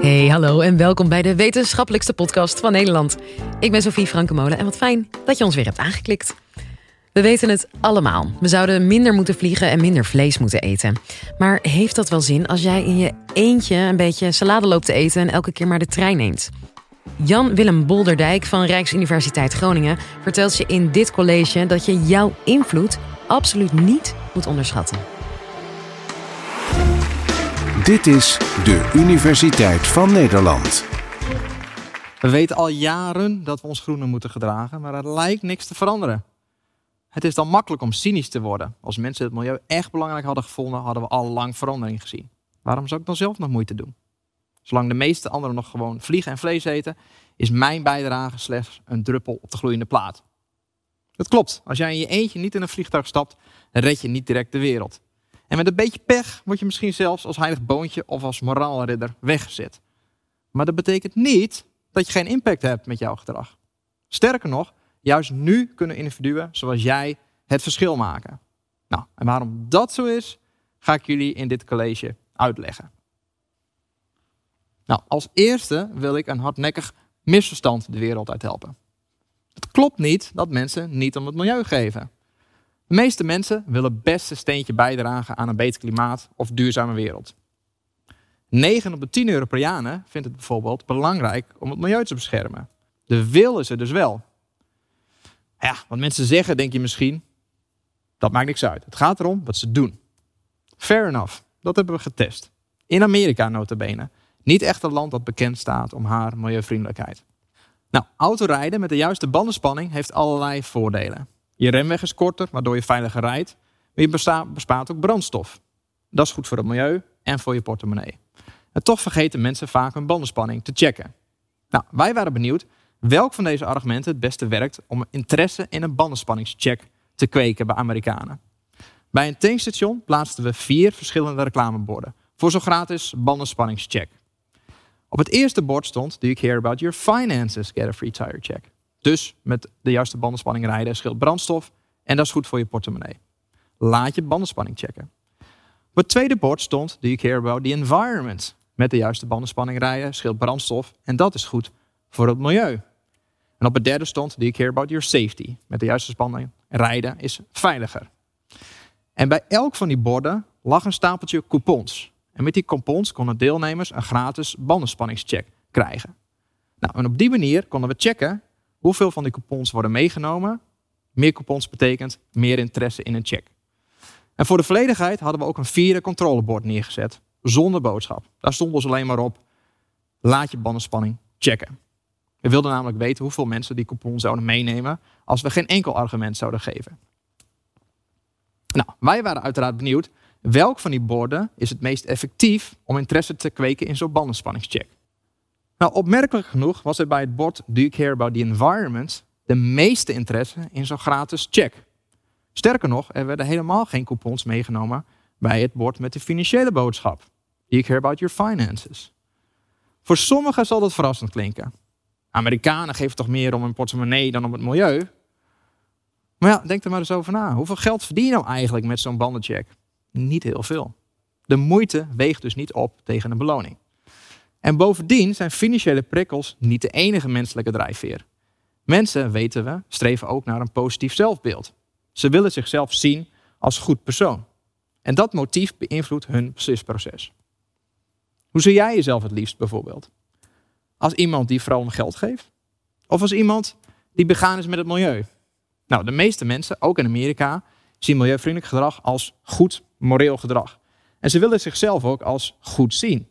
Hey, hallo en welkom bij de wetenschappelijkste podcast van Nederland. Ik ben Sophie Frankemolen en wat fijn dat je ons weer hebt aangeklikt. We weten het allemaal. We zouden minder moeten vliegen en minder vlees moeten eten. Maar heeft dat wel zin als jij in je eentje een beetje salade loopt te eten en elke keer maar de trein neemt? Jan-Willem Bolderdijk van Rijksuniversiteit Groningen vertelt je in dit college dat je jouw invloed absoluut niet moet onderschatten. Dit is de Universiteit van Nederland. We weten al jaren dat we ons groener moeten gedragen, maar er lijkt niks te veranderen. Het is dan makkelijk om cynisch te worden. Als mensen het milieu echt belangrijk hadden gevonden, hadden we al lang verandering gezien. Waarom zou ik dan zelf nog moeite doen? Zolang de meeste anderen nog gewoon vliegen en vlees eten, is mijn bijdrage slechts een druppel op de gloeiende plaat. Dat klopt. Als jij in je eentje niet in een vliegtuig stapt, red je niet direct de wereld. En met een beetje pech word je misschien zelfs als heilig boontje of als moraalridder weggezet. Maar dat betekent niet dat je geen impact hebt met jouw gedrag. Sterker nog, juist nu kunnen individuen zoals jij het verschil maken. Nou, en waarom dat zo is, ga ik jullie in dit college uitleggen. Nou, als eerste wil ik een hardnekkig misverstand de wereld uit helpen. Het klopt niet dat mensen niet om het milieu geven. De meeste mensen willen best een steentje bijdragen aan een beter klimaat of duurzame wereld. 9 op de 10 Europeanen vindt het bijvoorbeeld belangrijk om het milieu te beschermen. De wil is er dus wel. Ja, wat mensen zeggen, denk je misschien, dat maakt niks uit. Het gaat erom wat ze doen. Fair enough, dat hebben we getest. In Amerika notabene. Niet echt een land dat bekend staat om haar milieuvriendelijkheid. Nou, autorijden met de juiste bandenspanning heeft allerlei voordelen. Je remweg is korter, waardoor je veiliger rijdt. Maar je bespaart ook brandstof. Dat is goed voor het milieu en voor je portemonnee. En toch vergeten mensen vaak hun bandenspanning te checken. Nou, wij waren benieuwd welk van deze argumenten het beste werkt om interesse in een bandenspanningscheck te kweken bij Amerikanen. Bij een tankstation plaatsten we vier verschillende reclameborden voor zo'n gratis bandenspanningscheck. Op het eerste bord stond: Do you care about your finances? Get a free tire check. Dus met de juiste bandenspanning rijden scheelt brandstof en dat is goed voor je portemonnee. Laat je bandenspanning checken. Op het tweede bord stond: Do you care about the environment? Met de juiste bandenspanning rijden scheelt brandstof en dat is goed voor het milieu. En op het derde stond: Do you care about your safety? Met de juiste spanning rijden is veiliger. En bij elk van die borden lag een stapeltje coupons. En met die coupons konden deelnemers een gratis bandenspanningscheck krijgen. Nou, en op die manier konden we checken hoeveel van die coupons worden meegenomen. Meer coupons betekent meer interesse in een check. En voor de volledigheid hadden we ook een vierde controlebord neergezet, zonder boodschap. Daar stond dus alleen maar op, laat je bandenspanning checken. We wilden namelijk weten hoeveel mensen die coupon zouden meenemen als we geen enkel argument zouden geven. Nou, wij waren uiteraard benieuwd welk van die borden is het meest effectief om interesse te kweken in zo'n bandenspanningscheck. Nou, opmerkelijk genoeg was er bij het bord Do you care about the environment de meeste interesse in zo'n gratis check. Sterker nog, er werden helemaal geen coupons meegenomen bij het bord met de financiële boodschap. Do you care about your finances? Voor sommigen zal dat verrassend klinken. Amerikanen geven toch meer om hun portemonnee dan om het milieu? Maar ja, denk er maar eens over na. Hoeveel geld verdien je nou eigenlijk met zo'n bandencheck? Niet heel veel. De moeite weegt dus niet op tegen een beloning. En bovendien zijn financiële prikkels niet de enige menselijke drijfveer. Mensen, weten we, streven ook naar een positief zelfbeeld. Ze willen zichzelf zien als goed persoon. En dat motief beïnvloedt hun beslisproces. Hoe zie jij jezelf het liefst bijvoorbeeld? Als iemand die vooral om geld geeft? Of als iemand die begaan is met het milieu? Nou, de meeste mensen, ook in Amerika, zien milieuvriendelijk gedrag als goed moreel gedrag. En ze willen zichzelf ook als goed zien.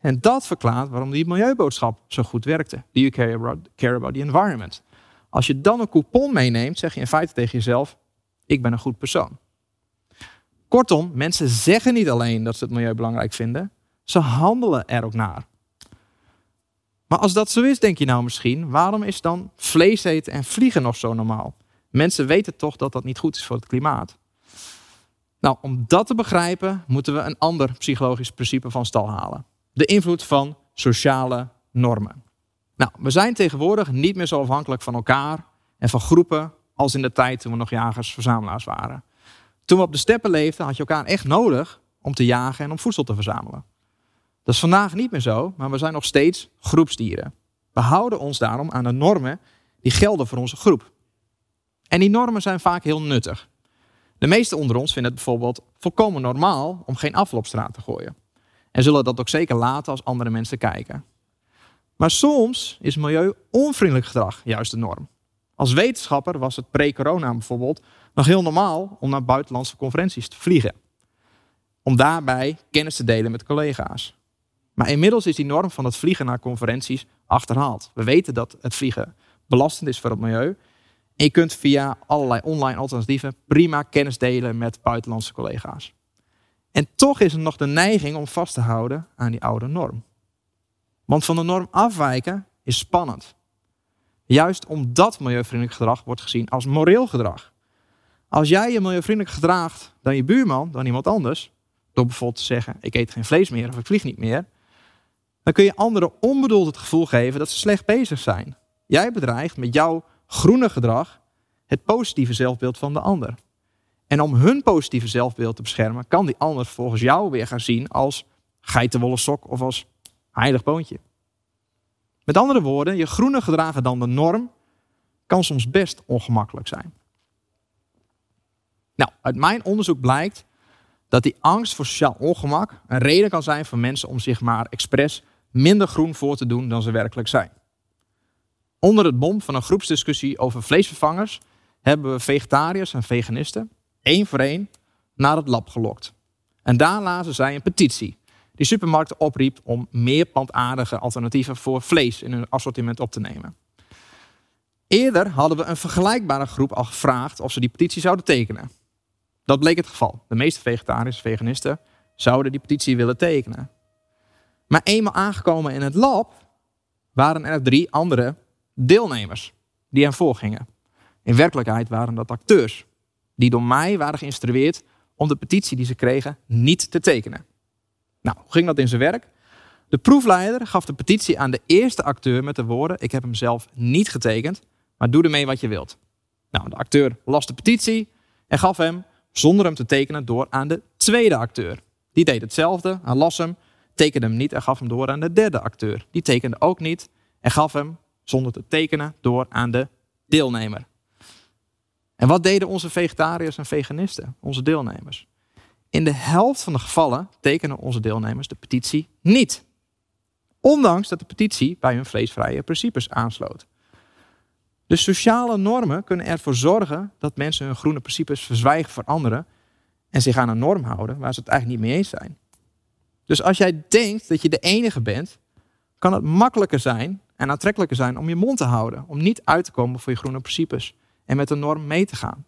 En dat verklaart waarom die milieuboodschap zo goed werkte. Do you care about, care about the environment? Als je dan een coupon meeneemt, zeg je in feite tegen jezelf: ik ben een goed persoon. Kortom, mensen zeggen niet alleen dat ze het milieu belangrijk vinden, ze handelen er ook naar. Maar als dat zo is, denk je nou misschien, waarom is dan vlees eten en vliegen nog zo normaal? Mensen weten toch dat dat niet goed is voor het klimaat. Nou, om dat te begrijpen, moeten we een ander psychologisch principe van stal halen de invloed van sociale normen. Nou, we zijn tegenwoordig niet meer zo afhankelijk van elkaar en van groepen als in de tijd toen we nog jagers-verzamelaars waren. Toen we op de steppen leefden, had je elkaar echt nodig om te jagen en om voedsel te verzamelen. Dat is vandaag niet meer zo, maar we zijn nog steeds groepsdieren. We houden ons daarom aan de normen die gelden voor onze groep. En die normen zijn vaak heel nuttig. De meesten onder ons vinden het bijvoorbeeld volkomen normaal om geen afval op straat te gooien. En zullen dat ook zeker laten als andere mensen kijken. Maar soms is milieu-onvriendelijk gedrag juist de norm. Als wetenschapper was het pre-corona bijvoorbeeld nog heel normaal om naar buitenlandse conferenties te vliegen. Om daarbij kennis te delen met collega's. Maar inmiddels is die norm van het vliegen naar conferenties achterhaald. We weten dat het vliegen belastend is voor het milieu. En je kunt via allerlei online alternatieven prima kennis delen met buitenlandse collega's. En toch is er nog de neiging om vast te houden aan die oude norm. Want van de norm afwijken is spannend. Juist omdat milieuvriendelijk gedrag wordt gezien als moreel gedrag. Als jij je milieuvriendelijk gedraagt dan je buurman, dan iemand anders, door bijvoorbeeld te zeggen: ik eet geen vlees meer of ik vlieg niet meer, dan kun je anderen onbedoeld het gevoel geven dat ze slecht bezig zijn. Jij bedreigt met jouw groene gedrag het positieve zelfbeeld van de ander. En om hun positieve zelfbeeld te beschermen, kan die ander volgens jou weer gaan zien als geitenwolle sok of als heilig boontje. Met andere woorden, je groene gedragen dan de norm kan soms best ongemakkelijk zijn. Nou, uit mijn onderzoek blijkt dat die angst voor sociaal ongemak een reden kan zijn voor mensen om zich maar expres minder groen voor te doen dan ze werkelijk zijn. Onder het bom van een groepsdiscussie over vleesvervangers hebben we vegetariërs en veganisten één voor één naar het lab gelokt. En daar lazen zij een petitie die supermarkten opriep om meer plantaardige alternatieven voor vlees in hun assortiment op te nemen. Eerder hadden we een vergelijkbare groep al gevraagd of ze die petitie zouden tekenen. Dat bleek het geval. De meeste vegetariërs en veganisten zouden die petitie willen tekenen. Maar eenmaal aangekomen in het lab waren er drie andere deelnemers die hen voorgingen. In werkelijkheid waren dat acteurs die door mij waren geïnstrueerd om de petitie die ze kregen niet te tekenen. Nou, hoe ging dat in zijn werk? De proefleider gaf de petitie aan de eerste acteur met de woorden: Ik heb hem zelf niet getekend, maar doe ermee wat je wilt. Nou, de acteur las de petitie en gaf hem, zonder hem te tekenen, door aan de tweede acteur. Die deed hetzelfde, hij las hem, tekende hem niet en gaf hem door aan de derde acteur. Die tekende ook niet en gaf hem, zonder te tekenen, door aan de deelnemer. En wat deden onze vegetariërs en veganisten, onze deelnemers? In de helft van de gevallen tekenen onze deelnemers de petitie niet. Ondanks dat de petitie bij hun vleesvrije principes aansloot. De sociale normen kunnen ervoor zorgen dat mensen hun groene principes verzwijgen voor anderen en zich aan een norm houden waar ze het eigenlijk niet mee eens zijn. Dus als jij denkt dat je de enige bent, kan het makkelijker zijn en aantrekkelijker zijn om je mond te houden, om niet uit te komen voor je groene principes en met de norm mee te gaan.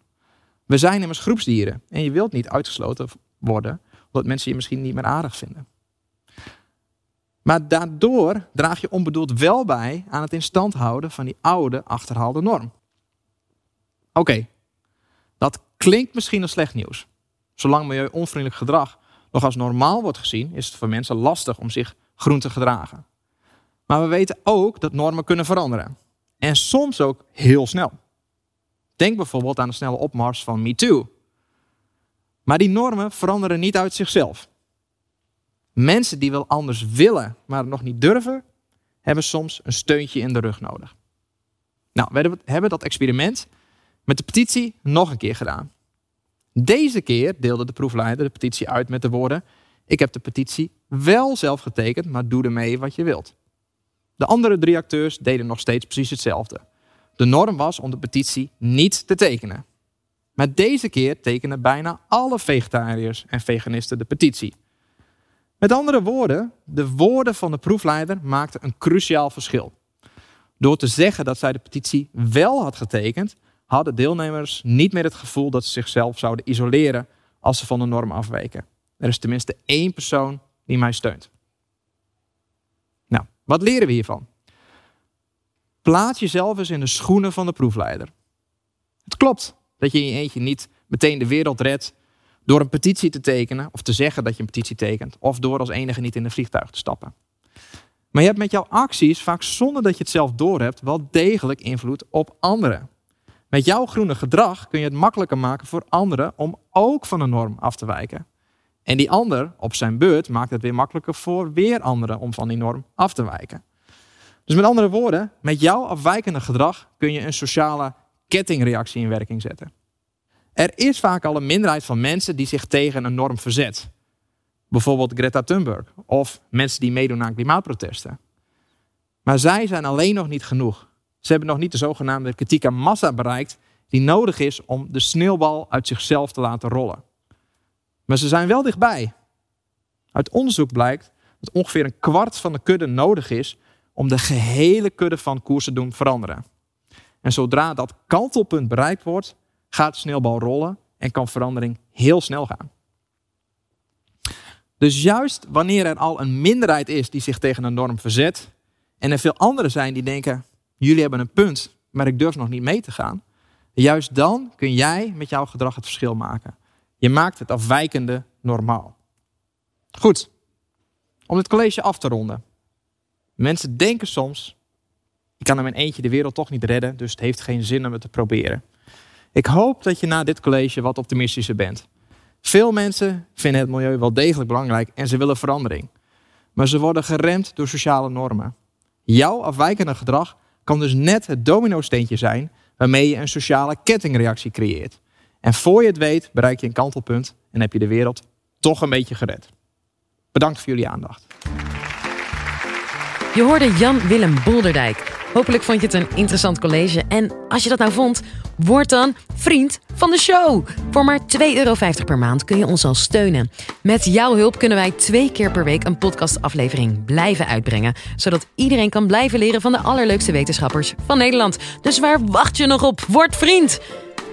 We zijn immers groepsdieren en je wilt niet uitgesloten worden omdat mensen je misschien niet meer aardig vinden. Maar daardoor draag je onbedoeld wel bij aan het in stand houden van die oude achterhaalde norm. Oké, dat klinkt misschien als slecht nieuws. Zolang milieu-onvriendelijk gedrag nog als normaal wordt gezien, is het voor mensen lastig om zich groen te gedragen. Maar we weten ook dat normen kunnen veranderen. En soms ook heel snel. Denk bijvoorbeeld aan de snelle opmars van MeToo. Maar die normen veranderen niet uit zichzelf. Mensen die wel anders willen, maar nog niet durven, hebben soms een steuntje in de rug nodig. Nou, we hebben dat experiment met de petitie nog een keer gedaan. Deze keer deelde de proefleider de petitie uit met de woorden: Ik heb de petitie wel zelf getekend, maar doe ermee wat je wilt. De andere drie acteurs deden nog steeds precies hetzelfde. De norm was om de petitie niet te tekenen. Maar deze keer tekenen bijna alle vegetariërs en veganisten de petitie. Met andere woorden, de woorden van de proefleider maakten een cruciaal verschil. Door te zeggen dat zij de petitie wel had getekend, hadden deelnemers niet meer het gevoel dat ze zichzelf zouden isoleren als ze van de norm afweken. Er is tenminste één persoon die mij steunt. Nou, wat leren we hiervan? Plaats jezelf eens in de schoenen van de proefleider. Het klopt dat je in je eentje niet meteen de wereld redt door een petitie te tekenen of te zeggen dat je een petitie tekent of door als enige niet in een vliegtuig te stappen. Maar je hebt met jouw acties, vaak zonder dat je het zelf doorhebt, wel degelijk invloed op anderen. Met jouw groene gedrag kun je het makkelijker maken voor anderen om ook van de norm af te wijken. En die ander, op zijn beurt, maakt het weer makkelijker voor weer anderen om van die norm af te wijken. Dus met andere woorden, met jouw afwijkende gedrag kun je een sociale kettingreactie in werking zetten. Er is vaak al een minderheid van mensen die zich tegen een norm verzet. Bijvoorbeeld Greta Thunberg of mensen die meedoen aan klimaatprotesten. Maar zij zijn alleen nog niet genoeg. Ze hebben nog niet de zogenaamde kritieke massa bereikt die nodig is om de sneeuwbal uit zichzelf te laten rollen. Maar ze zijn wel dichtbij. Uit onderzoek blijkt dat ongeveer een kwart van de kudde nodig is om de gehele kudde van koers te doen veranderen. En zodra dat kantelpunt bereikt wordt, gaat de sneeuwbal rollen en kan verandering heel snel gaan. Dus juist wanneer er al een minderheid is die zich tegen een norm verzet, en er veel anderen zijn die denken: jullie hebben een punt, maar ik durf nog niet mee te gaan. Juist dan kun jij met jouw gedrag het verschil maken. Je maakt het afwijkende normaal. Goed, om dit college af te ronden. Mensen denken soms: ik kan in mijn eentje de wereld toch niet redden, dus het heeft geen zin om het te proberen. Ik hoop dat je na dit college wat optimistischer bent. Veel mensen vinden het milieu wel degelijk belangrijk en ze willen verandering. Maar ze worden geremd door sociale normen. Jouw afwijkende gedrag kan dus net het domino-steentje zijn waarmee je een sociale kettingreactie creëert. En voor je het weet bereik je een kantelpunt en heb je de wereld toch een beetje gered. Bedankt voor jullie aandacht. Je hoorde Jan-Willem Bolderdijk. Hopelijk vond je het een interessant college. En als je dat nou vond, word dan vriend van de show. Voor maar 2,50 euro per maand kun je ons al steunen. Met jouw hulp kunnen wij twee keer per week een podcastaflevering blijven uitbrengen. Zodat iedereen kan blijven leren van de allerleukste wetenschappers van Nederland. Dus waar wacht je nog op? Word vriend!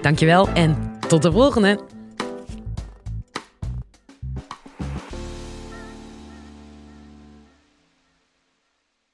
Dankjewel en tot de volgende!